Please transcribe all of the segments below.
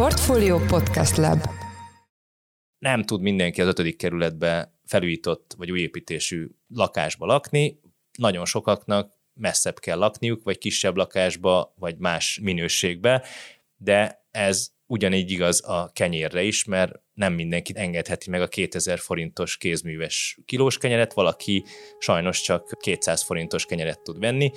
Portfolio Podcast Lab Nem tud mindenki az ötödik kerületbe felújított vagy új építésű lakásba lakni, nagyon sokaknak messzebb kell lakniuk, vagy kisebb lakásba, vagy más minőségbe, de ez ugyanígy igaz a kenyérre is, mert nem mindenki engedheti meg a 2000 forintos kézműves kilós kenyeret, valaki sajnos csak 200 forintos kenyeret tud venni.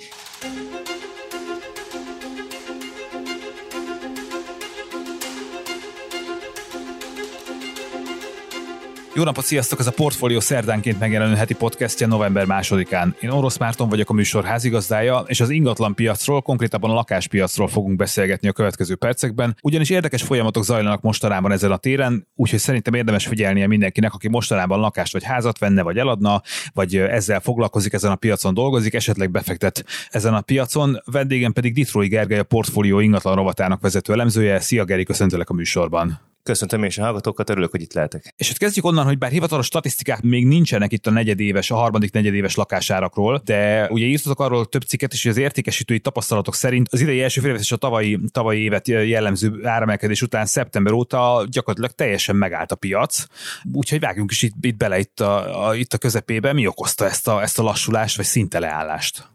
Jó napot, sziasztok! Ez a Portfolio szerdánként megjelenő heti podcastja november másodikán. Én Orosz Márton vagyok a műsor házigazdája, és az ingatlan piacról, konkrétabban a lakáspiacról fogunk beszélgetni a következő percekben, ugyanis érdekes folyamatok zajlanak mostanában ezen a téren, úgyhogy szerintem érdemes figyelnie mindenkinek, aki mostanában lakást vagy házat venne, vagy eladna, vagy ezzel foglalkozik, ezen a piacon dolgozik, esetleg befektet ezen a piacon. Vendégem pedig Ditrói Gergely, a Portfolio ingatlan rovatának vezető elemzője. Szia Geri, köszöntelek a műsorban. Köszöntöm és a hallgatókat, örülök, hogy itt lehetek. És hát kezdjük onnan, hogy bár hivatalos statisztikák még nincsenek itt a negyedéves, a harmadik negyedéves lakásárakról, de ugye írtatok arról több cikket is, hogy az értékesítői tapasztalatok szerint az idei első fél és a tavalyi, tavalyi évet jellemző áremelkedés után szeptember óta gyakorlatilag teljesen megállt a piac. Úgyhogy vágjunk is itt, itt bele itt a, a, itt a közepébe. Mi okozta ezt a, ezt a lassulást, vagy szinte leállást?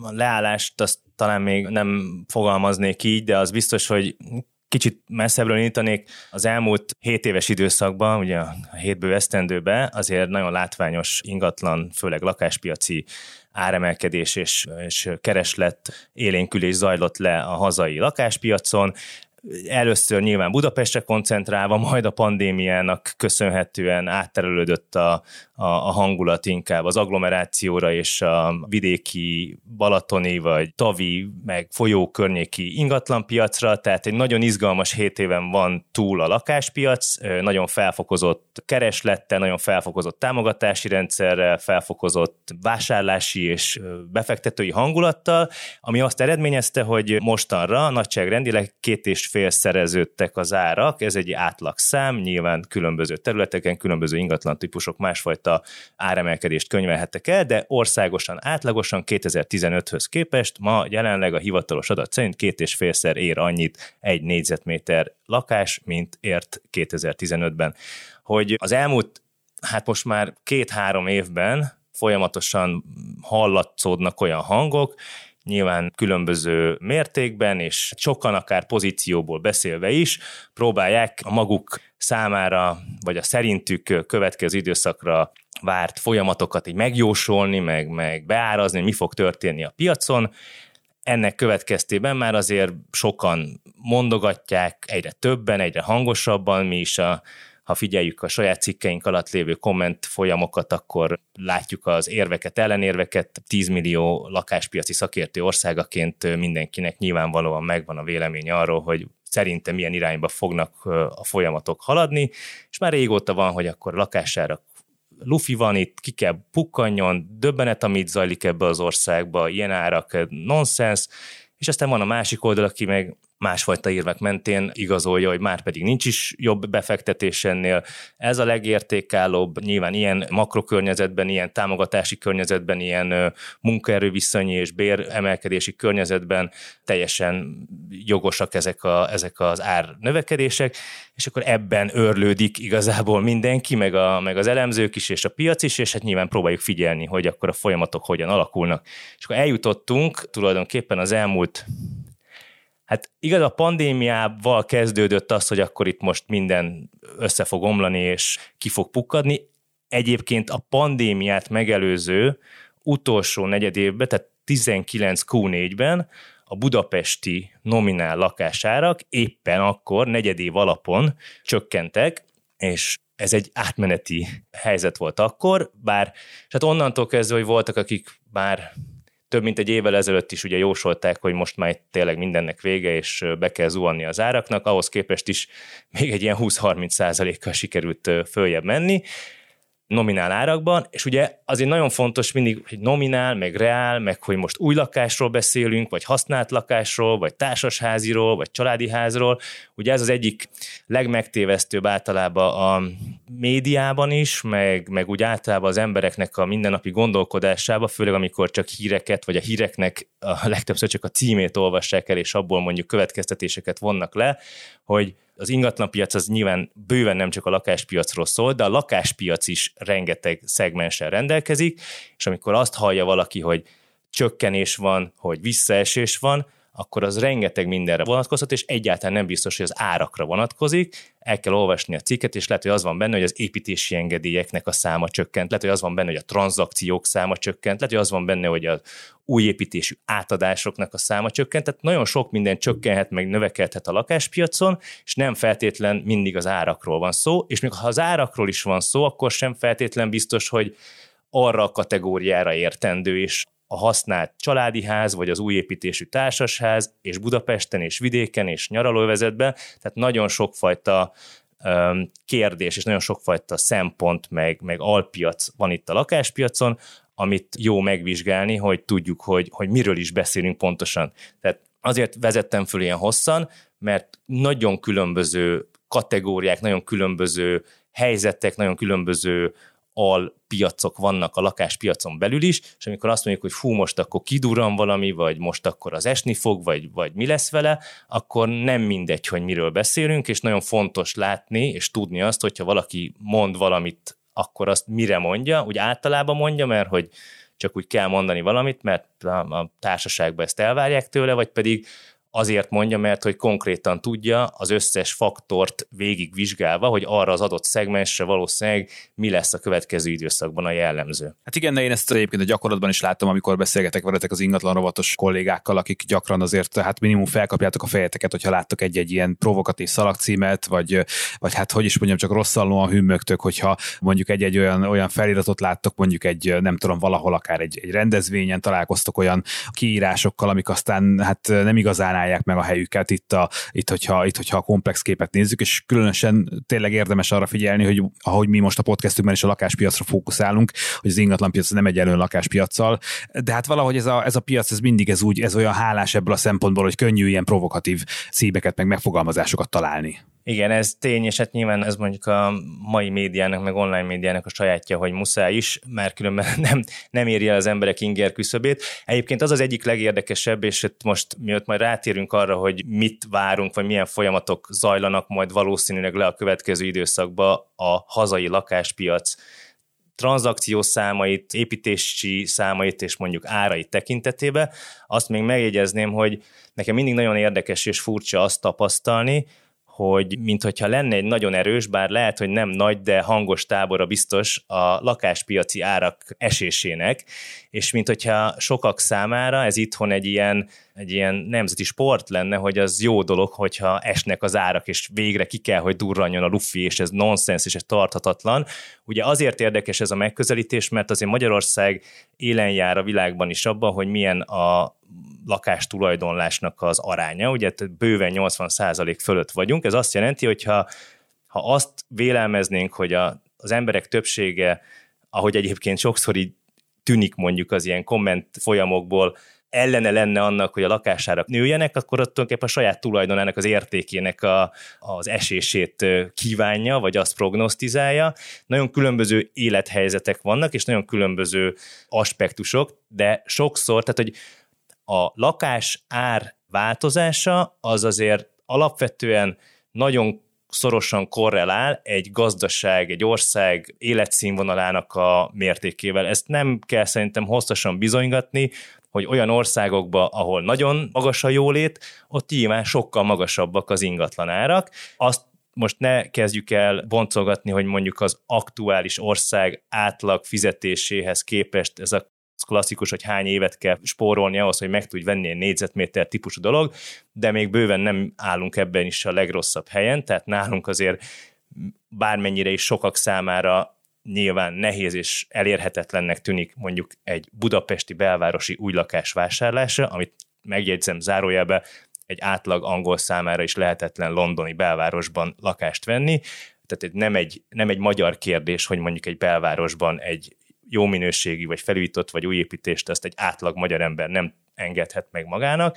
A leállást azt talán még nem fogalmaznék így, de az biztos, hogy kicsit messzebbről nyitanék, az elmúlt 7 éves időszakban, ugye a 7 bő esztendőben azért nagyon látványos ingatlan, főleg lakáspiaci áremelkedés és, és kereslet élénkülés zajlott le a hazai lakáspiacon, először nyilván Budapestre koncentrálva, majd a pandémiának köszönhetően átterelődött a, a, a hangulat inkább az agglomerációra és a vidéki, balatoni vagy tavi, meg folyó környéki ingatlanpiacra, tehát egy nagyon izgalmas hét éven van túl a lakáspiac, nagyon felfokozott kereslettel, nagyon felfokozott támogatási rendszerrel, felfokozott vásárlási és befektetői hangulattal, ami azt eredményezte, hogy mostanra nagyságrendileg két és fél szereződtek az árak, ez egy átlagszám, nyilván különböző területeken, különböző ingatlan típusok másfajta áremelkedést könyvelhettek el, de országosan, átlagosan 2015-höz képest ma jelenleg a hivatalos adat szerint két és félszer ér annyit egy négyzetméter lakás, mint ért 2015-ben. Hogy az elmúlt, hát most már két-három évben folyamatosan hallatszódnak olyan hangok, nyilván különböző mértékben, és sokan akár pozícióból beszélve is próbálják a maguk számára, vagy a szerintük következő időszakra várt folyamatokat így megjósolni, meg, meg beárazni, mi fog történni a piacon. Ennek következtében már azért sokan mondogatják, egyre többen, egyre hangosabban, mi is a ha figyeljük a saját cikkeink alatt lévő komment folyamokat, akkor látjuk az érveket, ellenérveket. 10 millió lakáspiaci szakértő országaként mindenkinek nyilvánvalóan megvan a vélemény arról, hogy szerintem milyen irányba fognak a folyamatok haladni, és már régóta van, hogy akkor lakására lufi van itt, ki kell pukkanjon, döbbenet, amit zajlik ebbe az országba, ilyen árak, nonsens, és aztán van a másik oldal, aki meg másfajta érvek mentén igazolja, hogy már pedig nincs is jobb befektetés ennél. Ez a legértékállóbb, nyilván ilyen makrokörnyezetben, ilyen támogatási környezetben, ilyen munkaerőviszonyi és béremelkedési környezetben teljesen jogosak ezek, a, ezek az ár növekedések, és akkor ebben örlődik igazából mindenki, meg, a, meg az elemzők is, és a piac is, és hát nyilván próbáljuk figyelni, hogy akkor a folyamatok hogyan alakulnak. És akkor eljutottunk tulajdonképpen az elmúlt Hát igaz, a pandémiával kezdődött az, hogy akkor itt most minden össze fog omlani, és ki fog pukkadni. Egyébként a pandémiát megelőző utolsó negyed évben, tehát 19 Q4-ben a budapesti nominál lakásárak éppen akkor negyedév alapon csökkentek, és ez egy átmeneti helyzet volt akkor, bár hát onnantól kezdve, hogy voltak, akik bár több mint egy évvel ezelőtt is ugye jósolták, hogy most már tényleg mindennek vége, és be kell zuhanni az áraknak, ahhoz képest is még egy ilyen 20-30 százalékkal sikerült följebb menni nominál árakban, és ugye azért nagyon fontos mindig, hogy nominál, meg reál, meg hogy most új lakásról beszélünk, vagy használt lakásról, vagy társasháziról, vagy családi házról. Ugye ez az egyik legmegtévesztőbb általában a médiában is, meg, meg úgy általában az embereknek a mindennapi gondolkodásába, főleg amikor csak híreket, vagy a híreknek a legtöbbször csak a címét olvassák el, és abból mondjuk következtetéseket vonnak le, hogy az ingatlanpiac az nyilván bőven nem csak a lakáspiacról szól, de a lakáspiac is rengeteg szegmenssel rendelkezik, és amikor azt hallja valaki, hogy csökkenés van, hogy visszaesés van, akkor az rengeteg mindenre vonatkozhat, és egyáltalán nem biztos, hogy az árakra vonatkozik. El kell olvasni a cikket, és lehet, hogy az van benne, hogy az építési engedélyeknek a száma csökkent, lehet, hogy az van benne, hogy a tranzakciók száma csökkent, lehet, hogy az van benne, hogy az új építésű átadásoknak a száma csökkent, tehát nagyon sok minden csökkenhet, meg növekedhet a lakáspiacon, és nem feltétlen mindig az árakról van szó, és még ha az árakról is van szó, akkor sem feltétlen biztos, hogy arra a kategóriára értendő, és a használt családi ház, vagy az új építésű társasház, és Budapesten, és vidéken, és nyaralóvezetben, tehát nagyon sokfajta kérdés, és nagyon sokfajta szempont, meg, meg alpiac van itt a lakáspiacon, amit jó megvizsgálni, hogy tudjuk, hogy, hogy miről is beszélünk pontosan. Tehát azért vezettem föl ilyen hosszan, mert nagyon különböző kategóriák, nagyon különböző helyzetek, nagyon különböző alpiacok vannak a lakáspiacon belül is, és amikor azt mondjuk, hogy fú, most akkor kidurran valami, vagy most akkor az esni fog, vagy, vagy mi lesz vele, akkor nem mindegy, hogy miről beszélünk, és nagyon fontos látni és tudni azt, hogyha valaki mond valamit, akkor azt mire mondja, úgy általában mondja, mert hogy csak úgy kell mondani valamit, mert a társaságban ezt elvárják tőle, vagy pedig azért mondja, mert hogy konkrétan tudja az összes faktort végigvizsgálva, hogy arra az adott szegmensre valószínűleg mi lesz a következő időszakban a jellemző. Hát igen, de én ezt egyébként a gyakorlatban is látom, amikor beszélgetek veletek az ingatlan rovatos kollégákkal, akik gyakran azért hát minimum felkapjátok a fejeteket, hogyha láttok egy-egy ilyen provokatív szalagcímet, vagy, vagy hát hogy is mondjam, csak rosszallóan hümmögtök, hogyha mondjuk egy-egy olyan, olyan feliratot láttok, mondjuk egy, nem tudom, valahol akár egy, egy rendezvényen találkoztok olyan kiírásokkal, amik aztán hát nem igazán állják meg a helyüket itt, a, itt, hogyha, itt, hogyha a komplex képet nézzük, és különösen tényleg érdemes arra figyelni, hogy ahogy mi most a podcastünkben is a lakáspiacra fókuszálunk, hogy az ingatlanpiac nem egyenlő lakáspiacsal, de hát valahogy ez a, ez a piac, ez mindig ez úgy, ez olyan hálás ebből a szempontból, hogy könnyű ilyen provokatív szíveket, meg megfogalmazásokat találni. Igen, ez tény, és hát nyilván ez mondjuk a mai médiának, meg online médiának a sajátja, hogy muszáj is, mert különben nem, nem éri el az emberek inger küszöbét. Egyébként az az egyik legérdekesebb, és itt most miatt majd rátérünk arra, hogy mit várunk, vagy milyen folyamatok zajlanak majd valószínűleg le a következő időszakba a hazai lakáspiac tranzakciós számait, építési számait és mondjuk árai tekintetében, azt még megjegyezném, hogy nekem mindig nagyon érdekes és furcsa azt tapasztalni, hogy mintha lenne egy nagyon erős, bár lehet, hogy nem nagy, de hangos tábora biztos a lakáspiaci árak esésének, és mint hogyha sokak számára ez itthon egy ilyen, egy ilyen nemzeti sport lenne, hogy az jó dolog, hogyha esnek az árak, és végre ki kell, hogy durranjon a lufi, és ez nonsens, és ez tarthatatlan. Ugye azért érdekes ez a megközelítés, mert azért Magyarország élen jár a világban is abban, hogy milyen a lakástulajdonlásnak az aránya, ugye bőven 80% fölött vagyunk, ez azt jelenti, hogy ha, ha azt vélelmeznénk, hogy a, az emberek többsége, ahogy egyébként sokszor így tűnik mondjuk az ilyen komment folyamokból, ellene lenne annak, hogy a lakásárak nőjenek, akkor ott tulajdonképpen a saját tulajdonának az értékének a, az esését kívánja, vagy azt prognosztizálja. Nagyon különböző élethelyzetek vannak, és nagyon különböző aspektusok, de sokszor, tehát hogy a lakás ár változása az azért alapvetően nagyon szorosan korrelál egy gazdaság, egy ország életszínvonalának a mértékével. Ezt nem kell szerintem hosszasan bizonygatni, hogy olyan országokban, ahol nagyon magas a jólét, ott nyilván sokkal magasabbak az ingatlanárak. Azt most ne kezdjük el boncolgatni, hogy mondjuk az aktuális ország átlag fizetéséhez képest ez a klasszikus, hogy hány évet kell spórolni ahhoz, hogy meg tudj venni egy négyzetméter típusú dolog, de még bőven nem állunk ebben is a legrosszabb helyen, tehát nálunk azért bármennyire is sokak számára nyilván nehéz és elérhetetlennek tűnik mondjuk egy budapesti belvárosi új lakás vásárlása, amit megjegyzem zárójelbe, egy átlag angol számára is lehetetlen londoni belvárosban lakást venni, tehát nem egy, nem egy magyar kérdés, hogy mondjuk egy belvárosban egy jó minőségi, vagy felújított, vagy új építést ezt egy átlag magyar ember nem engedhet meg magának.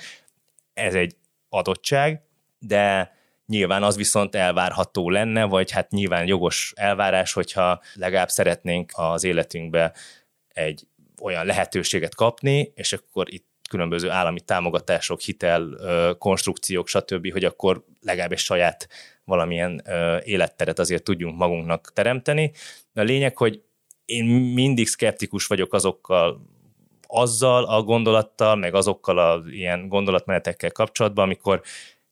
Ez egy adottság, de nyilván az viszont elvárható lenne, vagy hát nyilván jogos elvárás, hogyha legalább szeretnénk az életünkbe egy olyan lehetőséget kapni, és akkor itt különböző állami támogatások, hitel, konstrukciók, stb., hogy akkor legalább egy saját valamilyen életteret azért tudjunk magunknak teremteni. De a lényeg, hogy én mindig szkeptikus vagyok azokkal, azzal a gondolattal, meg azokkal a ilyen gondolatmenetekkel kapcsolatban, amikor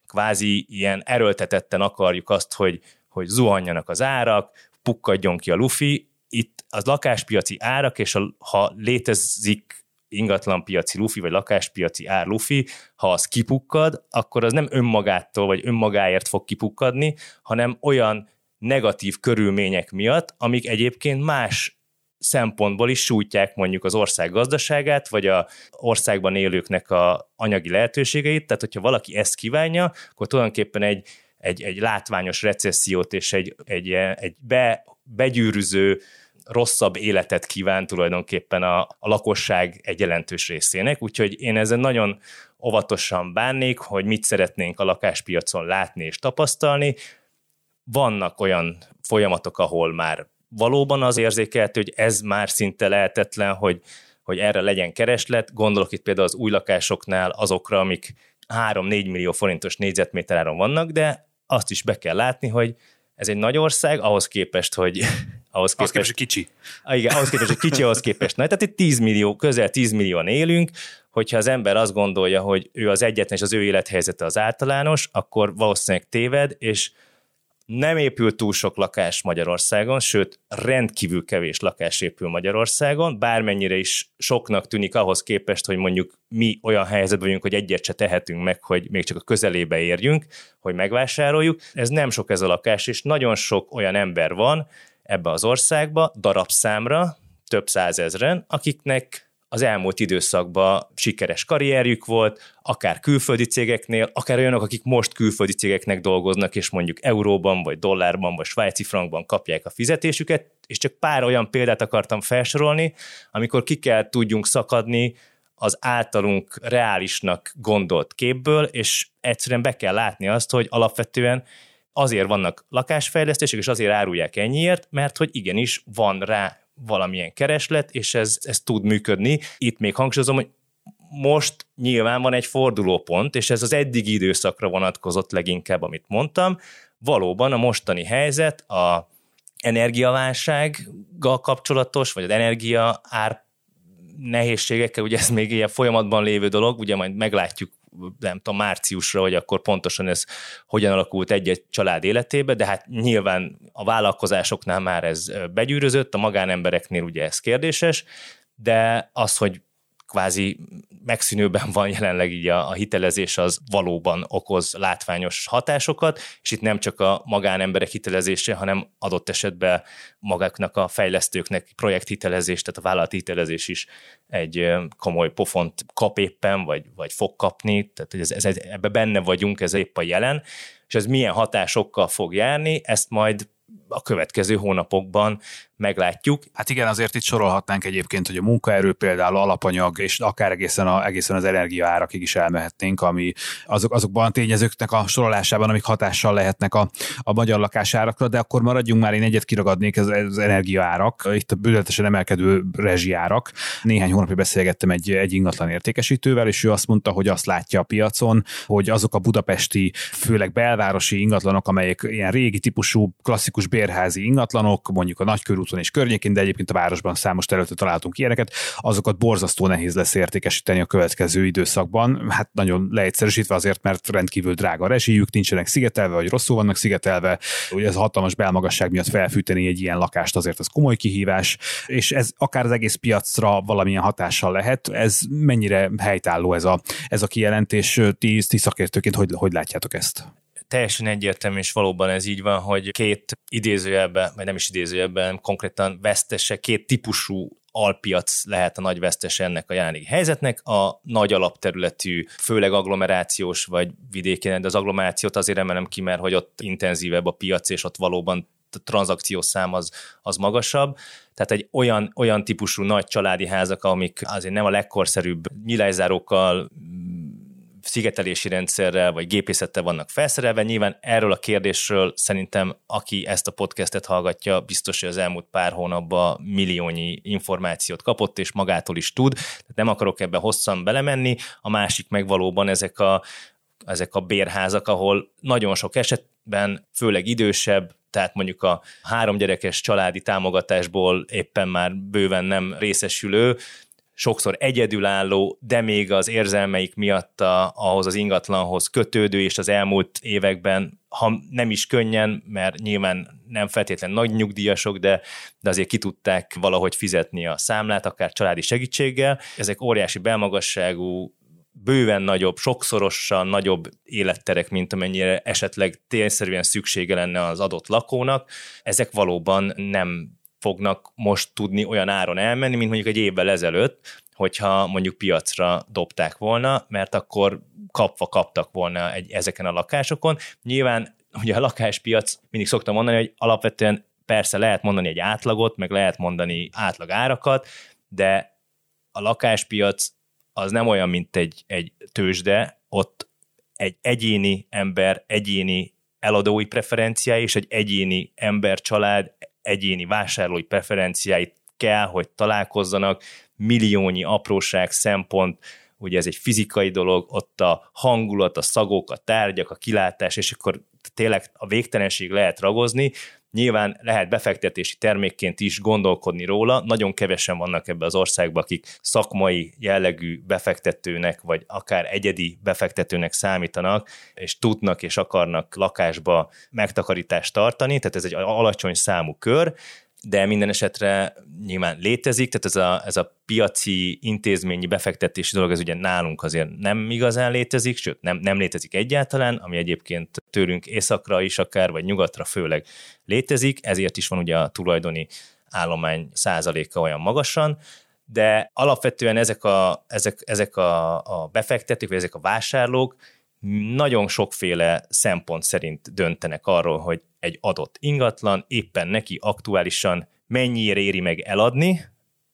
kvázi ilyen erőltetetten akarjuk azt, hogy, hogy zuhanjanak az árak, pukkadjon ki a lufi. Itt az lakáspiaci árak, és a, ha létezik ingatlanpiaci lufi, vagy lakáspiaci ár lufi, ha az kipukkad, akkor az nem önmagától, vagy önmagáért fog kipukkadni, hanem olyan negatív körülmények miatt, amik egyébként más szempontból is sújtják mondjuk az ország gazdaságát, vagy a országban élőknek a anyagi lehetőségeit, tehát hogyha valaki ezt kívánja, akkor tulajdonképpen egy, egy, egy látványos recessziót és egy, egy, egy be, begyűrűző rosszabb életet kíván tulajdonképpen a, a lakosság egy jelentős részének, úgyhogy én ezen nagyon óvatosan bánnék, hogy mit szeretnénk a lakáspiacon látni és tapasztalni. Vannak olyan folyamatok, ahol már valóban az érzékelhető, hogy ez már szinte lehetetlen, hogy, hogy erre legyen kereslet. Gondolok itt például az új lakásoknál azokra, amik 3-4 millió forintos négyzetméteráron vannak, de azt is be kell látni, hogy ez egy nagy ország, ahhoz képest, hogy ahhoz képest, ahhoz képest kicsi. Ah, igen, ahhoz képest, hogy kicsi, ahhoz képest nagy. Tehát itt 10 millió, közel 10 millióan élünk, hogyha az ember azt gondolja, hogy ő az egyetlen, és az ő élethelyzete az általános, akkor valószínűleg téved, és nem épül túl sok lakás Magyarországon, sőt, rendkívül kevés lakás épül Magyarországon, bármennyire is soknak tűnik ahhoz képest, hogy mondjuk mi olyan helyzetben vagyunk, hogy egyet se tehetünk meg, hogy még csak a közelébe érjünk, hogy megvásároljuk. Ez nem sok ez a lakás, és nagyon sok olyan ember van ebbe az országba, darabszámra, több százezren, akiknek az elmúlt időszakban sikeres karrierjük volt, akár külföldi cégeknél, akár olyanok, akik most külföldi cégeknek dolgoznak, és mondjuk euróban, vagy dollárban, vagy svájci frankban kapják a fizetésüket, és csak pár olyan példát akartam felsorolni, amikor ki kell tudjunk szakadni az általunk reálisnak gondolt képből, és egyszerűen be kell látni azt, hogy alapvetően azért vannak lakásfejlesztések, és azért árulják ennyiért, mert hogy igenis van rá valamilyen kereslet, és ez, ez tud működni. Itt még hangsúlyozom, hogy most nyilván van egy fordulópont, és ez az eddigi időszakra vonatkozott leginkább, amit mondtam. Valóban a mostani helyzet a energiaválsággal kapcsolatos, vagy az energia ár nehézségekkel, ugye ez még ilyen folyamatban lévő dolog, ugye majd meglátjuk nem tudom, márciusra, hogy akkor pontosan ez hogyan alakult egy-egy család életébe, de hát nyilván a vállalkozásoknál már ez begyűrözött, a magánembereknél ugye ez kérdéses, de az, hogy kvázi megszűnőben van jelenleg így a, a hitelezés, az valóban okoz látványos hatásokat, és itt nem csak a magánemberek hitelezése, hanem adott esetben magáknak a fejlesztőknek projekthitelezés, tehát a vállalati hitelezés is egy komoly pofont kap éppen, vagy, vagy fog kapni, tehát ez, ez, ebbe benne vagyunk, ez épp a jelen, és ez milyen hatásokkal fog járni, ezt majd a következő hónapokban meglátjuk. Hát igen, azért itt sorolhatnánk egyébként, hogy a munkaerő például alapanyag, és akár egészen, a, egészen az energiaárakig is elmehetnénk, ami azok, azokban a tényezőknek a sorolásában, amik hatással lehetnek a, a magyar lakásárakra, de akkor maradjunk már, én egyet kiragadnék, ez az energiaárak, itt a bőzetesen emelkedő rezsiárak. Néhány hónapja beszélgettem egy, egy ingatlan értékesítővel, és ő azt mondta, hogy azt látja a piacon, hogy azok a budapesti, főleg belvárosi ingatlanok, amelyek ilyen régi típusú klasszikus bérházi ingatlanok, mondjuk a nagykörút úton és környékén, de egyébként a városban számos területet találtunk ilyeneket, azokat borzasztó nehéz lesz értékesíteni a következő időszakban. Hát nagyon leegyszerűsítve azért, mert rendkívül drága a rezsijük, nincsenek szigetelve, vagy rosszul vannak szigetelve. Ugye ez a hatalmas belmagasság miatt felfűteni egy ilyen lakást azért az komoly kihívás, és ez akár az egész piacra valamilyen hatással lehet. Ez mennyire helytálló ez a, ez a kijelentés? Ti, ti szakértőként hogy, hogy látjátok ezt? Teljesen egyértelmű, és valóban ez így van, hogy két idézőjelben, vagy nem is idézőjelben, konkrétan vesztese, két típusú alpiac lehet a nagy vesztes ennek a jelenlegi helyzetnek, a nagy alapterületű, főleg agglomerációs vagy vidéki, de az agglomerációt azért emelem ki, mert hogy ott intenzívebb a piac, és ott valóban a tranzakciós szám az, az magasabb. Tehát egy olyan, olyan típusú nagy családi házak, amik azért nem a legkorszerűbb nyilászárókkal, szigetelési rendszerrel vagy gépészettel vannak felszerelve. Nyilván erről a kérdésről szerintem, aki ezt a podcastet hallgatja, biztos, hogy az elmúlt pár hónapban milliónyi információt kapott, és magától is tud. Tehát nem akarok ebbe hosszan belemenni. A másik meg valóban ezek a ezek a bérházak, ahol nagyon sok eset, esetben főleg idősebb, tehát mondjuk a három gyerekes családi támogatásból éppen már bőven nem részesülő, sokszor egyedülálló, de még az érzelmeik miatt a, ahhoz az ingatlanhoz kötődő, és az elmúlt években, ha nem is könnyen, mert nyilván nem feltétlen nagy nyugdíjasok, de, de azért ki tudták valahogy fizetni a számlát, akár családi segítséggel. Ezek óriási belmagasságú, bőven nagyobb, sokszorosan nagyobb életterek, mint amennyire esetleg tényszerűen szüksége lenne az adott lakónak. Ezek valóban nem fognak most tudni olyan áron elmenni, mint mondjuk egy évvel ezelőtt, hogyha mondjuk piacra dobták volna, mert akkor kapva kaptak volna egy, ezeken a lakásokon. Nyilván ugye a lakáspiac, mindig szoktam mondani, hogy alapvetően persze lehet mondani egy átlagot, meg lehet mondani átlag árakat, de a lakáspiac az nem olyan, mint egy, egy tőzsde, ott egy egyéni ember, egyéni eladói preferenciái és egy egyéni ember, család, egyéni vásárlói preferenciáit kell, hogy találkozzanak, milliónyi apróság, szempont, ugye ez egy fizikai dolog, ott a hangulat, a szagok, a tárgyak, a kilátás, és akkor tényleg a végtelenség lehet ragozni, Nyilván lehet befektetési termékként is gondolkodni róla, nagyon kevesen vannak ebbe az országban, akik szakmai jellegű befektetőnek, vagy akár egyedi befektetőnek számítanak, és tudnak és akarnak lakásba megtakarítást tartani, tehát ez egy alacsony számú kör, de minden esetre nyilván létezik, tehát ez a, ez a piaci intézményi befektetési dolog, ez ugye nálunk azért nem igazán létezik, sőt nem, nem létezik egyáltalán, ami egyébként tőlünk északra is akár, vagy nyugatra főleg létezik, ezért is van ugye a tulajdoni állomány százaléka olyan magasan, de alapvetően ezek a, ezek, ezek a, a befektetők, vagy ezek a vásárlók nagyon sokféle szempont szerint döntenek arról, hogy egy adott ingatlan éppen neki aktuálisan mennyire éri meg eladni,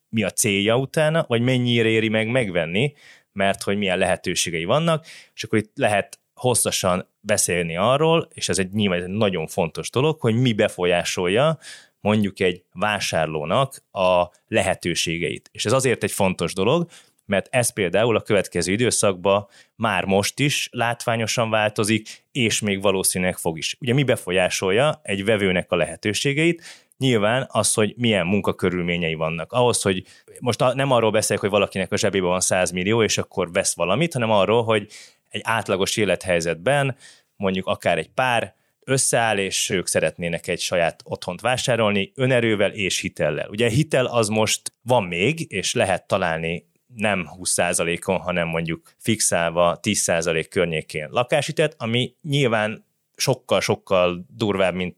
mi a célja utána, vagy mennyire éri meg megvenni, mert hogy milyen lehetőségei vannak, és akkor itt lehet hosszasan beszélni arról, és ez egy nyilván egy nagyon fontos dolog, hogy mi befolyásolja mondjuk egy vásárlónak a lehetőségeit. És ez azért egy fontos dolog, mert ez például a következő időszakban már most is látványosan változik, és még valószínűleg fog is. Ugye mi befolyásolja egy vevőnek a lehetőségeit? Nyilván az, hogy milyen munkakörülményei vannak. Ahhoz, hogy most nem arról beszélek, hogy valakinek a zsebében van 100 millió, és akkor vesz valamit, hanem arról, hogy egy átlagos élethelyzetben mondjuk akár egy pár összeáll, és ők szeretnének egy saját otthont vásárolni, önerővel és hitellel. Ugye hitel az most van még, és lehet találni nem 20%-on, hanem mondjuk fixálva 10% környékén lakáshitet, ami nyilván sokkal-sokkal durvább, mint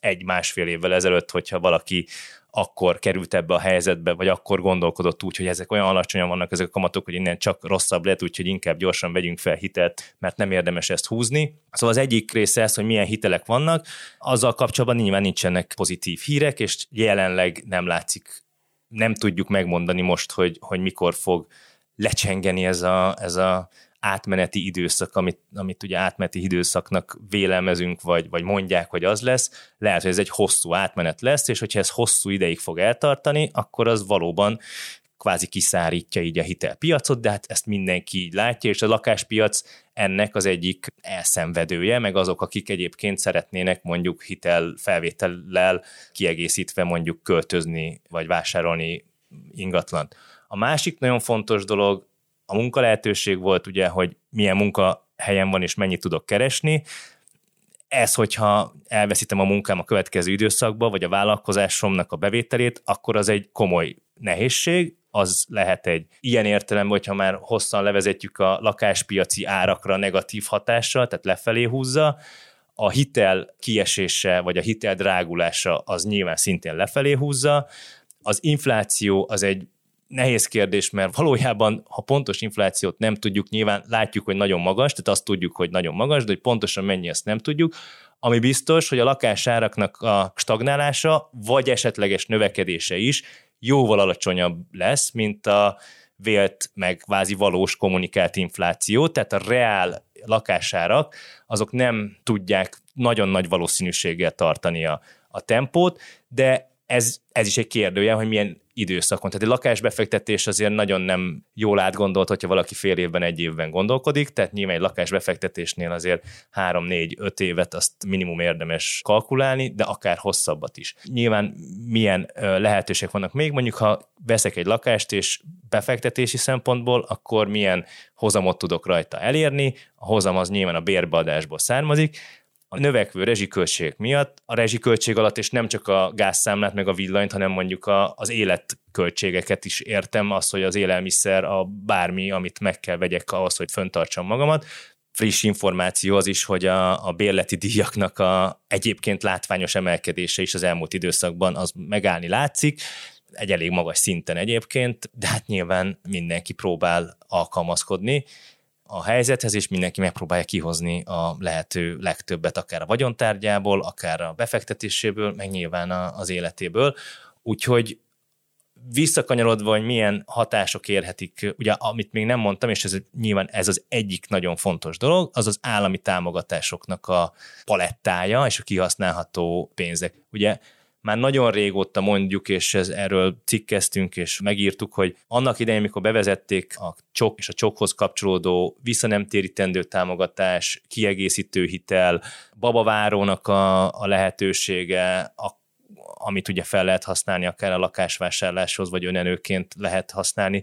egy-másfél évvel ezelőtt, hogyha valaki akkor került ebbe a helyzetbe, vagy akkor gondolkodott úgy, hogy ezek olyan alacsonyan vannak ezek a kamatok, hogy innen csak rosszabb lett, úgyhogy inkább gyorsan vegyünk fel hitelt, mert nem érdemes ezt húzni. Szóval az egyik része ez, hogy milyen hitelek vannak, azzal kapcsolatban nyilván nincsenek pozitív hírek, és jelenleg nem látszik nem tudjuk megmondani most, hogy, hogy mikor fog lecsengeni ez a, ez a átmeneti időszak, amit, amit ugye átmeneti időszaknak vélelmezünk, vagy, vagy mondják, hogy az lesz. Lehet, hogy ez egy hosszú átmenet lesz, és hogyha ez hosszú ideig fog eltartani, akkor az valóban kvázi kiszárítja így a hitelpiacot, de hát ezt mindenki így látja, és a lakáspiac ennek az egyik elszenvedője, meg azok, akik egyébként szeretnének mondjuk hitel felvétellel kiegészítve mondjuk költözni, vagy vásárolni ingatlant. A másik nagyon fontos dolog a munkalehetőség volt ugye, hogy milyen munkahelyen van és mennyit tudok keresni, ez, hogyha elveszítem a munkám a következő időszakba, vagy a vállalkozásomnak a bevételét, akkor az egy komoly nehézség, az lehet egy ilyen értelemben, hogyha már hosszan levezetjük a lakáspiaci árakra negatív hatással, tehát lefelé húzza, a hitel kiesése, vagy a hitel drágulása az nyilván szintén lefelé húzza, az infláció az egy nehéz kérdés, mert valójában, ha pontos inflációt nem tudjuk, nyilván látjuk, hogy nagyon magas, tehát azt tudjuk, hogy nagyon magas, de hogy pontosan mennyi, ezt nem tudjuk. Ami biztos, hogy a lakásáraknak a stagnálása, vagy esetleges növekedése is jóval alacsonyabb lesz, mint a vélt, meg kvázi valós kommunikált infláció, tehát a reál lakásárak, azok nem tudják nagyon nagy valószínűséggel tartani a, a tempót, de ez, ez is egy kérdője, hogy milyen időszakon. Tehát egy lakásbefektetés azért nagyon nem jól átgondolt, hogyha valaki fél évben, egy évben gondolkodik, tehát nyilván egy lakásbefektetésnél azért három, négy, öt évet azt minimum érdemes kalkulálni, de akár hosszabbat is. Nyilván milyen lehetőségek vannak még, mondjuk ha veszek egy lakást, és befektetési szempontból, akkor milyen hozamot tudok rajta elérni, a hozam az nyilván a bérbeadásból származik, a növekvő rezsiköltségek miatt a rezsiköltség alatt, és nem csak a gázszámlát, meg a villanyt, hanem mondjuk a, az életköltségeket is értem, az, hogy az élelmiszer, a bármi, amit meg kell vegyek ahhoz, hogy föntartsam magamat. Friss információ az is, hogy a, a bérleti díjaknak a egyébként látványos emelkedése is az elmúlt időszakban az megállni látszik, egy elég magas szinten egyébként, de hát nyilván mindenki próbál alkalmazkodni, a helyzethez, és mindenki megpróbálja kihozni a lehető legtöbbet, akár a vagyontárgyából, akár a befektetéséből, meg nyilván az életéből. Úgyhogy visszakanyarodva, hogy milyen hatások érhetik, ugye amit még nem mondtam, és ez nyilván ez az egyik nagyon fontos dolog, az az állami támogatásoknak a palettája és a kihasználható pénzek. Ugye már nagyon régóta mondjuk, és ez, erről cikkeztünk és megírtuk, hogy annak idején, mikor bevezették a csok és a csokhoz kapcsolódó visszanemtérítendő támogatás, kiegészítő hitel, babavárónak a, a lehetősége, a amit ugye fel lehet használni akár a lakásvásárláshoz, vagy önenőként lehet használni.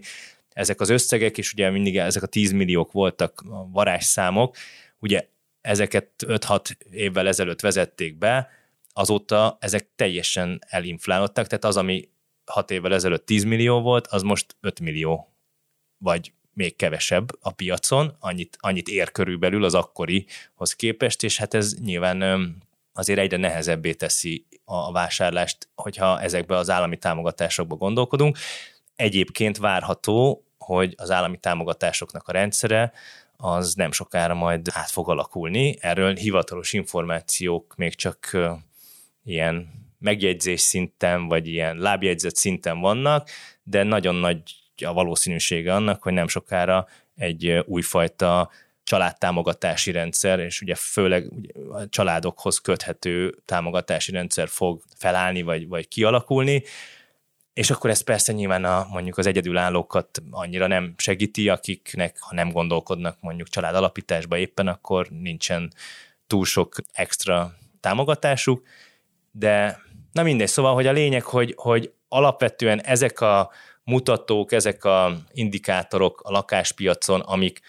Ezek az összegek, és ugye mindig ezek a 10 milliók voltak a varázsszámok, ugye ezeket 5-6 évvel ezelőtt vezették be, azóta ezek teljesen elinflálódtak, tehát az, ami hat évvel ezelőtt 10 millió volt, az most 5 millió, vagy még kevesebb a piacon, annyit, annyit ér körülbelül az akkorihoz képest, és hát ez nyilván azért egyre nehezebbé teszi a vásárlást, hogyha ezekbe az állami támogatásokba gondolkodunk. Egyébként várható, hogy az állami támogatásoknak a rendszere az nem sokára majd át fog alakulni. Erről hivatalos információk még csak ilyen megjegyzés szinten, vagy ilyen lábjegyzet szinten vannak, de nagyon nagy a valószínűsége annak, hogy nem sokára egy újfajta családtámogatási rendszer, és ugye főleg a családokhoz köthető támogatási rendszer fog felállni, vagy, vagy kialakulni, és akkor ez persze nyilván a, mondjuk az egyedülállókat annyira nem segíti, akiknek, ha nem gondolkodnak mondjuk család alapításba éppen, akkor nincsen túl sok extra támogatásuk, de na mindegy, szóval, hogy a lényeg, hogy, hogy alapvetően ezek a mutatók, ezek a indikátorok a lakáspiacon, amik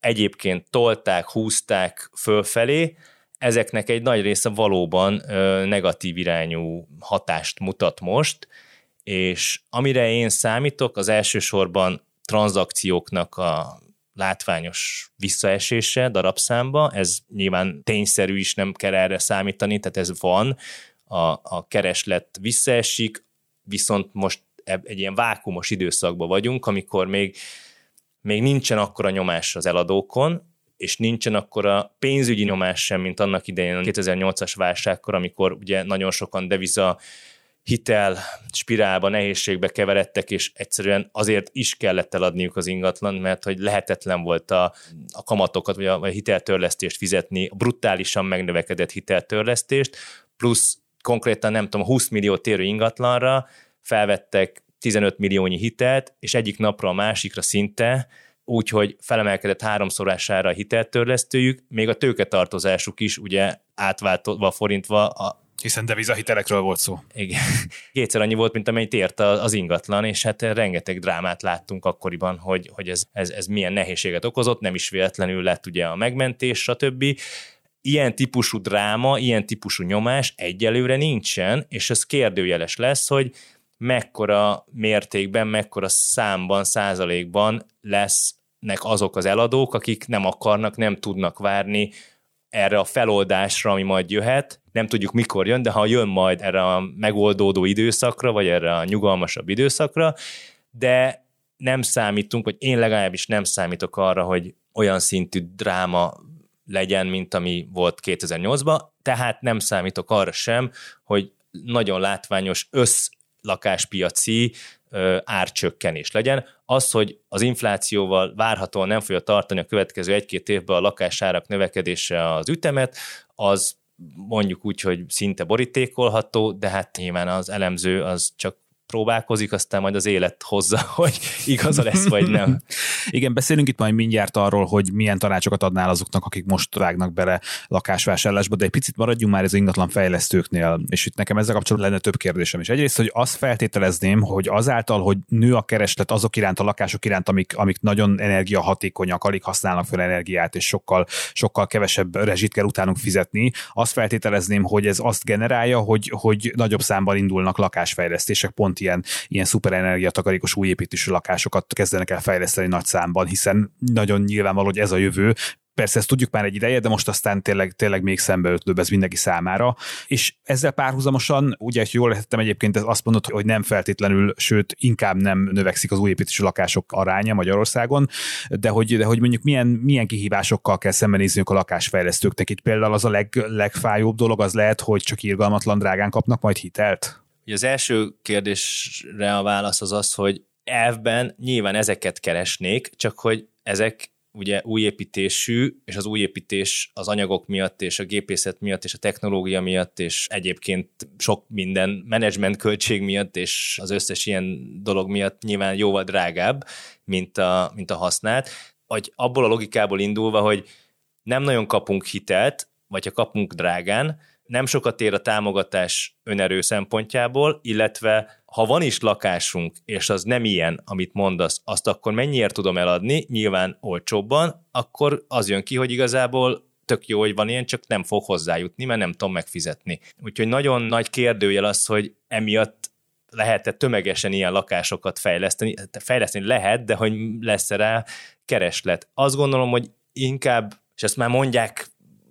egyébként tolták, húzták fölfelé, ezeknek egy nagy része valóban negatív irányú hatást mutat most, és amire én számítok, az elsősorban tranzakcióknak a látványos visszaesése darabszámba, ez nyilván tényszerű is, nem kell erre számítani, tehát ez van, a, a kereslet visszaesik, viszont most egy ilyen vákumos időszakban vagyunk, amikor még, még nincsen akkora nyomás az eladókon, és nincsen akkora pénzügyi nyomás sem, mint annak idején a 2008-as válságkor, amikor ugye nagyon sokan deviza hitel spirálba, nehézségbe keveredtek, és egyszerűen azért is kellett eladniuk az ingatlan, mert hogy lehetetlen volt a, a kamatokat, vagy a, vagy a hiteltörlesztést fizetni, a brutálisan megnövekedett hiteltörlesztést, plusz konkrétan nem tudom, 20 millió térő ingatlanra felvettek 15 milliónyi hitelt, és egyik napra a másikra szinte úgyhogy felemelkedett háromszorására a hiteltörlesztőjük, még a tőketartozásuk is ugye átváltva, forintva a hiszen devizahitelekről volt szó. Igen. Kétszer annyi volt, mint amennyit ért az ingatlan, és hát rengeteg drámát láttunk akkoriban, hogy, hogy ez, ez, ez milyen nehézséget okozott, nem is véletlenül lett ugye a megmentés, stb ilyen típusú dráma, ilyen típusú nyomás egyelőre nincsen, és ez kérdőjeles lesz, hogy mekkora mértékben, mekkora számban, százalékban lesznek azok az eladók, akik nem akarnak, nem tudnak várni erre a feloldásra, ami majd jöhet. Nem tudjuk, mikor jön, de ha jön majd erre a megoldódó időszakra, vagy erre a nyugalmasabb időszakra, de nem számítunk, vagy én legalábbis nem számítok arra, hogy olyan szintű dráma legyen, mint ami volt 2008-ban, tehát nem számítok arra sem, hogy nagyon látványos összlakáspiaci árcsökkenés legyen. Az, hogy az inflációval várhatóan nem fogja tartani a következő egy-két évben a lakásárak növekedése az ütemet, az mondjuk úgy, hogy szinte borítékolható, de hát nyilván az elemző az csak próbálkozik, aztán majd az élet hozza, hogy igaza lesz, vagy nem. Igen, beszélünk itt majd mindjárt arról, hogy milyen tanácsokat adnál azoknak, akik most rágnak bele lakásvásárlásba, de egy picit maradjunk már az ingatlan fejlesztőknél, és itt nekem ezzel kapcsolatban lenne több kérdésem is. Egyrészt, hogy azt feltételezném, hogy azáltal, hogy nő a kereslet azok iránt, a lakások iránt, amik, amik nagyon energiahatékonyak, alig használnak fel energiát, és sokkal, sokkal kevesebb rezsit kell utánunk fizetni, azt feltételezném, hogy ez azt generálja, hogy, hogy nagyobb számban indulnak lakásfejlesztések, pont ilyen, ilyen szuperenergia takarékos új építésű lakásokat kezdenek el fejleszteni nagy számban, hiszen nagyon nyilvánvaló, hogy ez a jövő, Persze ezt tudjuk már egy ideje, de most aztán tényleg, tényleg még szembe ötlőbb ez mindenki számára. És ezzel párhuzamosan, ugye, hogy jól lehetettem egyébként, ez azt mondod, hogy nem feltétlenül, sőt, inkább nem növekszik az új építésű lakások aránya Magyarországon, de hogy, de hogy mondjuk milyen, milyen kihívásokkal kell szembenézniük a lakásfejlesztőknek. Itt például az a leg, legfájóbb dolog az lehet, hogy csak irgalmatlan drágán kapnak majd hitelt? Az első kérdésre a válasz az az, hogy elvben nyilván ezeket keresnék, csak hogy ezek ugye új építésű, és az új építés az anyagok miatt, és a gépészet miatt, és a technológia miatt, és egyébként sok minden menedzsment költség miatt, és az összes ilyen dolog miatt nyilván jóval drágább, mint a, mint a használt. Vagy abból a logikából indulva, hogy nem nagyon kapunk hitelt, vagy ha kapunk drágán, nem sokat ér a támogatás önerő szempontjából, illetve ha van is lakásunk, és az nem ilyen, amit mondasz, azt akkor mennyiért tudom eladni, nyilván olcsóbban, akkor az jön ki, hogy igazából tök jó, hogy van ilyen, csak nem fog hozzájutni, mert nem tudom megfizetni. Úgyhogy nagyon nagy kérdőjel az, hogy emiatt lehet-e tömegesen ilyen lakásokat fejleszteni. Fejleszteni lehet, de hogy lesz-e rá kereslet. Azt gondolom, hogy inkább, és ezt már mondják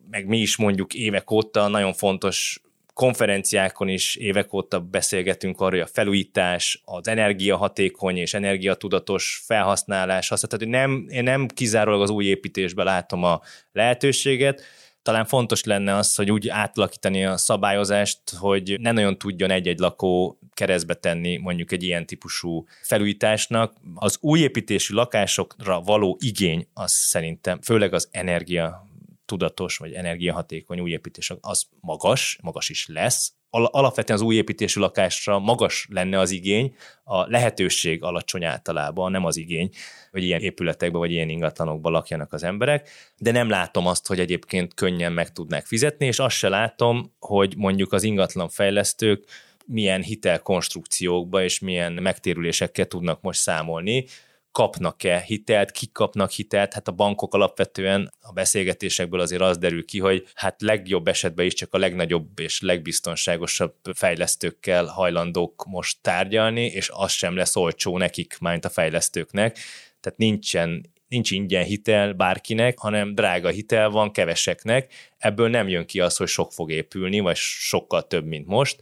meg mi is mondjuk évek óta nagyon fontos konferenciákon is évek óta beszélgetünk arról, hogy a felújítás, az energiahatékony és energiatudatos felhasználás, tehát, hogy nem, én nem kizárólag az új építésben látom a lehetőséget, talán fontos lenne az, hogy úgy átalakítani a szabályozást, hogy ne nagyon tudjon egy-egy lakó keresztbe tenni mondjuk egy ilyen típusú felújításnak. Az új építésű lakásokra való igény az szerintem, főleg az energia tudatos vagy energiahatékony új építés az magas, magas is lesz. Alapvetően az új építésű lakásra magas lenne az igény, a lehetőség alacsony általában, nem az igény, hogy ilyen épületekben vagy ilyen ingatlanokban lakjanak az emberek, de nem látom azt, hogy egyébként könnyen meg tudnák fizetni, és azt se látom, hogy mondjuk az ingatlan fejlesztők milyen hitelkonstrukciókba és milyen megtérülésekkel tudnak most számolni, kapnak-e hitelt, kik kapnak hitelt, hát a bankok alapvetően a beszélgetésekből azért az derül ki, hogy hát legjobb esetben is csak a legnagyobb és legbiztonságosabb fejlesztőkkel hajlandók most tárgyalni, és az sem lesz olcsó nekik, mint a fejlesztőknek. Tehát nincsen nincs ingyen hitel bárkinek, hanem drága hitel van keveseknek, ebből nem jön ki az, hogy sok fog épülni, vagy sokkal több, mint most,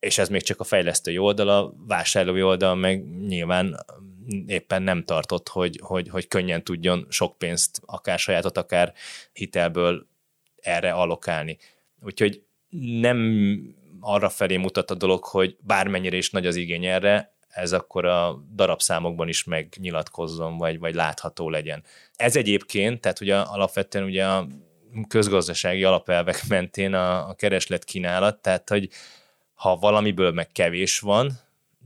és ez még csak a fejlesztői oldal, a vásárlói oldal meg nyilván éppen nem tartott, hogy, hogy, hogy könnyen tudjon sok pénzt, akár sajátot, akár hitelből erre alokálni. Úgyhogy nem arra felé mutat a dolog, hogy bármennyire is nagy az igény erre, ez akkor a darabszámokban is megnyilatkozzon, vagy, vagy látható legyen. Ez egyébként, tehát ugye alapvetően ugye a közgazdasági alapelvek mentén a, a kereslet kínálat, tehát hogy ha valamiből meg kevés van,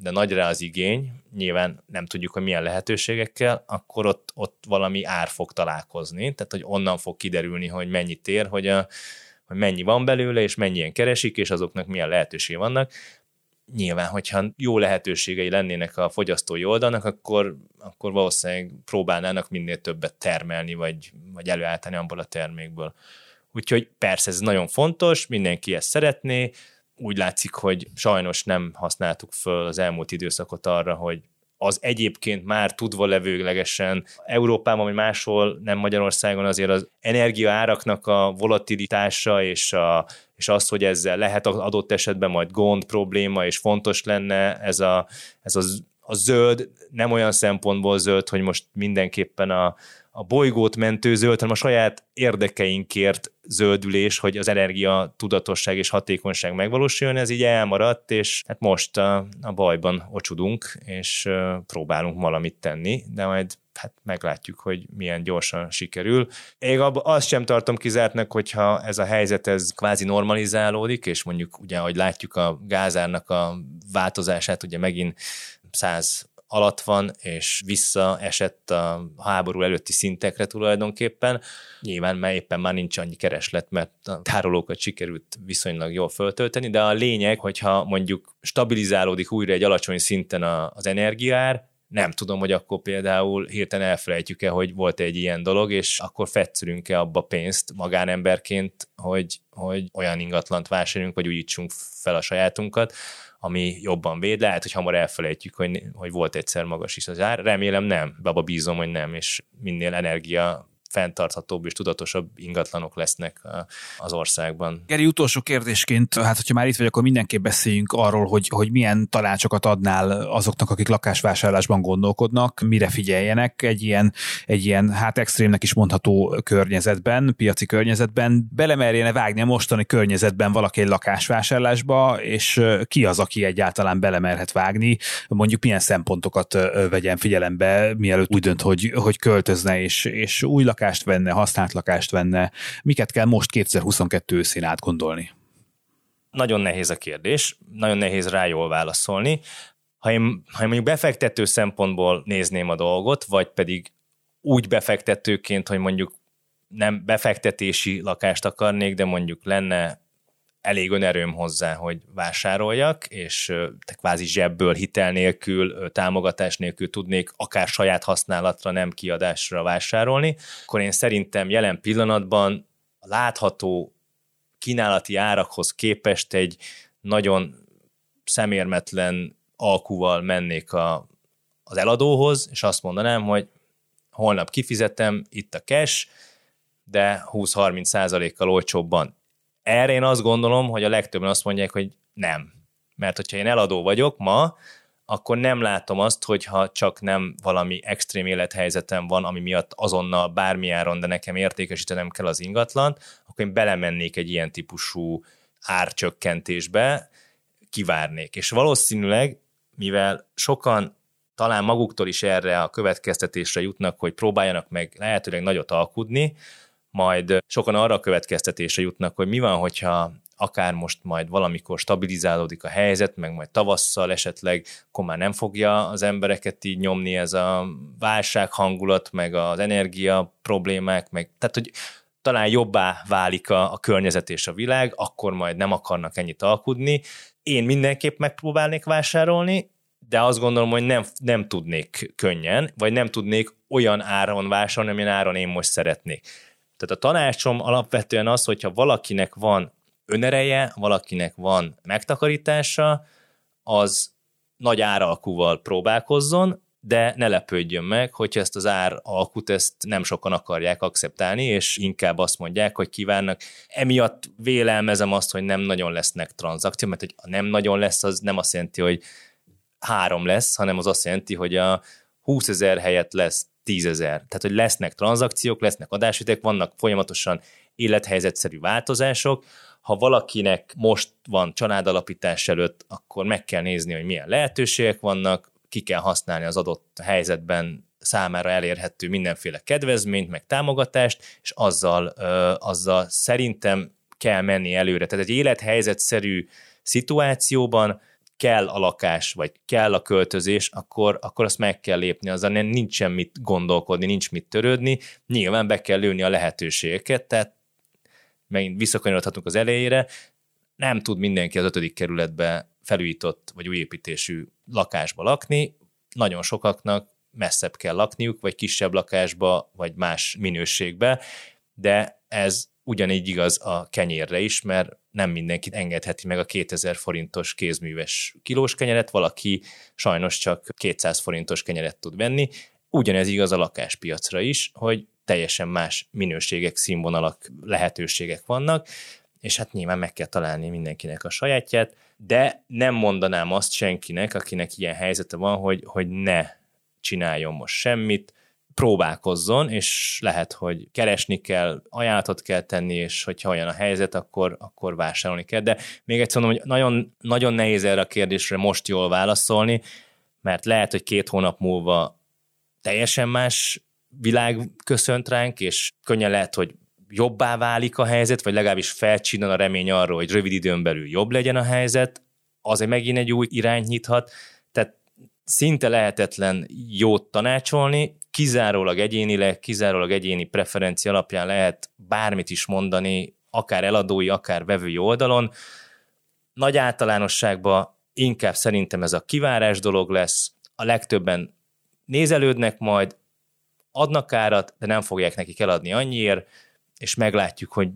de nagy rá az igény, nyilván nem tudjuk, hogy milyen lehetőségekkel, akkor ott, ott valami ár fog találkozni, tehát hogy onnan fog kiderülni, hogy mennyit ér, hogy, a, hogy mennyi van belőle, és mennyien keresik, és azoknak milyen lehetőség vannak. Nyilván, hogyha jó lehetőségei lennének a fogyasztói oldalnak, akkor, akkor valószínűleg próbálnának minél többet termelni, vagy, vagy előállítani abból a termékből. Úgyhogy persze ez nagyon fontos, mindenki ezt szeretné, úgy látszik, hogy sajnos nem használtuk föl az elmúlt időszakot arra, hogy az egyébként már tudva levőlegesen Európában, vagy máshol, nem Magyarországon azért az energiaáraknak a volatilitása és, a, és az, hogy ezzel lehet adott esetben majd gond, probléma, és fontos lenne ez a, ez a, a zöld, nem olyan szempontból zöld, hogy most mindenképpen a, a bolygót mentő zöld, hanem a saját érdekeinkért zöldülés, hogy az energia tudatosság és hatékonyság megvalósuljon, ez így elmaradt, és hát most a, a bajban ocsudunk, és próbálunk valamit tenni, de majd hát meglátjuk, hogy milyen gyorsan sikerül. Én azt sem tartom kizártnak, hogyha ez a helyzet ez kvázi normalizálódik, és mondjuk ugye, ahogy látjuk a gázárnak a változását, ugye megint 100 alatt van, és visszaesett a háború előtti szintekre tulajdonképpen. Nyilván mert éppen már nincs annyi kereslet, mert a tárolókat sikerült viszonylag jól föltölteni, de a lényeg, hogyha mondjuk stabilizálódik újra egy alacsony szinten az energiár, nem tudom, hogy akkor például hirtelen elfelejtjük-e, hogy volt egy ilyen dolog, és akkor fetszülünk-e abba pénzt magánemberként, hogy, hogy olyan ingatlant vásároljunk, vagy újítsunk fel a sajátunkat, ami jobban véd. Lehet, hogy hamar elfelejtjük, hogy, hogy volt egyszer magas is az ár. Remélem nem, abba bízom, hogy nem, és minél energia fenntarthatóbb és tudatosabb ingatlanok lesznek az országban. Geri, utolsó kérdésként, hát hogyha már itt vagy, akkor mindenképp beszéljünk arról, hogy, hogy milyen tanácsokat adnál azoknak, akik lakásvásárlásban gondolkodnak, mire figyeljenek egy ilyen, egy ilyen hát extrémnek is mondható környezetben, piaci környezetben, belemerjene vágni a mostani környezetben valaki egy lakásvásárlásba, és ki az, aki egyáltalán belemerhet vágni, mondjuk milyen szempontokat vegyen figyelembe, mielőtt úgy dönt, hogy, hogy költözne, és, és új lakás lakást venne, használt lakást venne, miket kell most 2022 őszén átgondolni? Nagyon nehéz a kérdés, nagyon nehéz rá jól válaszolni. Ha én, ha én mondjuk befektető szempontból nézném a dolgot, vagy pedig úgy befektetőként, hogy mondjuk nem befektetési lakást akarnék, de mondjuk lenne elég önerőm hozzá, hogy vásároljak, és te kvázi zsebből, hitel nélkül, támogatás nélkül tudnék akár saját használatra, nem kiadásra vásárolni, akkor én szerintem jelen pillanatban a látható kínálati árakhoz képest egy nagyon szemérmetlen alkuval mennék a, az eladóhoz, és azt mondanám, hogy holnap kifizetem, itt a cash, de 20-30 százalékkal olcsóbban erre én azt gondolom, hogy a legtöbben azt mondják, hogy nem. Mert hogyha én eladó vagyok ma, akkor nem látom azt, hogyha csak nem valami extrém élethelyzetem van, ami miatt azonnal bármiáron, de nekem értékesítenem kell az ingatlant, akkor én belemennék egy ilyen típusú árcsökkentésbe, kivárnék. És valószínűleg, mivel sokan talán maguktól is erre a következtetésre jutnak, hogy próbáljanak meg lehetőleg nagyot alkudni, majd sokan arra a következtetésre jutnak, hogy mi van, hogyha akár most majd valamikor stabilizálódik a helyzet, meg majd tavasszal esetleg akkor már nem fogja az embereket így nyomni ez a válság hangulat, meg az energia problémák, meg tehát, hogy talán jobbá válik a, a környezet és a világ, akkor majd nem akarnak ennyit alkudni. Én mindenképp megpróbálnék vásárolni, de azt gondolom, hogy nem, nem tudnék könnyen, vagy nem tudnék olyan áron vásárolni, amilyen áron én most szeretnék. Tehát a tanácsom alapvetően az, hogyha valakinek van önereje, valakinek van megtakarítása, az nagy áralkúval próbálkozzon, de ne lepődjön meg, hogyha ezt az ár alkut ezt nem sokan akarják akceptálni, és inkább azt mondják, hogy kívánnak. Emiatt vélelmezem azt, hogy nem nagyon lesznek tranzakciók, mert hogy nem nagyon lesz, az nem azt jelenti, hogy három lesz, hanem az azt jelenti, hogy a 20 ezer helyett lesz tízezer. Tehát, hogy lesznek tranzakciók, lesznek adásütek, vannak folyamatosan élethelyzetszerű változások. Ha valakinek most van családalapítás előtt, akkor meg kell nézni, hogy milyen lehetőségek vannak, ki kell használni az adott helyzetben számára elérhető mindenféle kedvezményt, meg támogatást, és azzal, ö, azzal szerintem kell menni előre. Tehát egy élethelyzetszerű szituációban kell a lakás, vagy kell a költözés, akkor, akkor azt meg kell lépni, nem, nincs mit gondolkodni, nincs mit törődni, nyilván be kell lőni a lehetőségeket, tehát megint visszakanyarodhatunk az elejére, nem tud mindenki az ötödik kerületbe felújított vagy újépítésű lakásba lakni, nagyon sokaknak messzebb kell lakniuk, vagy kisebb lakásba, vagy más minőségbe, de ez ugyanígy igaz a kenyérre is, mert nem mindenki engedheti meg a 2000 forintos kézműves kilós kenyeret, valaki sajnos csak 200 forintos kenyeret tud venni. Ugyanez igaz a lakáspiacra is, hogy teljesen más minőségek, színvonalak, lehetőségek vannak, és hát nyilván meg kell találni mindenkinek a sajátját, de nem mondanám azt senkinek, akinek ilyen helyzete van, hogy, hogy ne csináljon most semmit, próbálkozzon, és lehet, hogy keresni kell, ajánlatot kell tenni, és hogyha olyan a helyzet, akkor, akkor vásárolni kell. De még egyszer mondom, hogy nagyon, nagyon nehéz erre a kérdésre most jól válaszolni, mert lehet, hogy két hónap múlva teljesen más világ köszönt ránk, és könnyen lehet, hogy jobbá válik a helyzet, vagy legalábbis felcsinnan a remény arról, hogy rövid időn belül jobb legyen a helyzet, azért megint egy új irányt nyithat, tehát szinte lehetetlen jót tanácsolni, kizárólag egyénileg, kizárólag egyéni preferencia alapján lehet bármit is mondani, akár eladói, akár vevői oldalon. Nagy általánosságban inkább szerintem ez a kivárás dolog lesz, a legtöbben nézelődnek majd, adnak árat, de nem fogják nekik eladni annyiért, és meglátjuk, hogy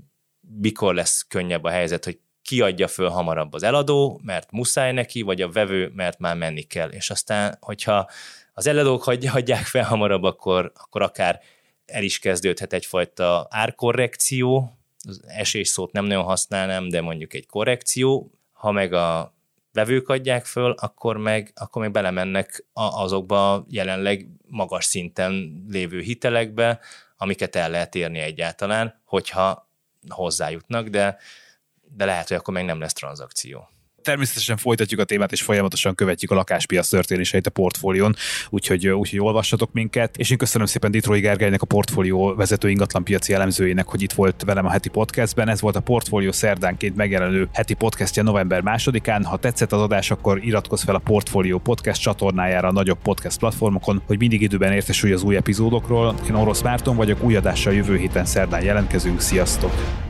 mikor lesz könnyebb a helyzet, hogy ki adja föl hamarabb az eladó, mert muszáj neki, vagy a vevő, mert már menni kell. És aztán, hogyha az eladók hagyják fel hamarabb, akkor, akkor akár el is kezdődhet egyfajta árkorrekció, az esés szót nem nagyon használnám, de mondjuk egy korrekció, ha meg a vevők adják föl, akkor meg, akkor meg belemennek azokba jelenleg magas szinten lévő hitelekbe, amiket el lehet érni egyáltalán, hogyha hozzájutnak, de, de lehet, hogy akkor meg nem lesz tranzakció. Természetesen folytatjuk a témát, és folyamatosan követjük a lakáspiac történéseit a portfólión, úgyhogy, úgyhogy olvassatok minket. És én köszönöm szépen Ditrói Gergelynek, a portfólió vezető ingatlanpiaci elemzőjének, hogy itt volt velem a heti podcastben. Ez volt a portfólió szerdánként megjelenő heti podcastja november másodikán. Ha tetszett az adás, akkor iratkozz fel a portfólió podcast csatornájára a nagyobb podcast platformokon, hogy mindig időben értesülj az új epizódokról. Én Orosz Márton vagyok, új adással jövő héten szerdán jelentkezünk. Sziasztok!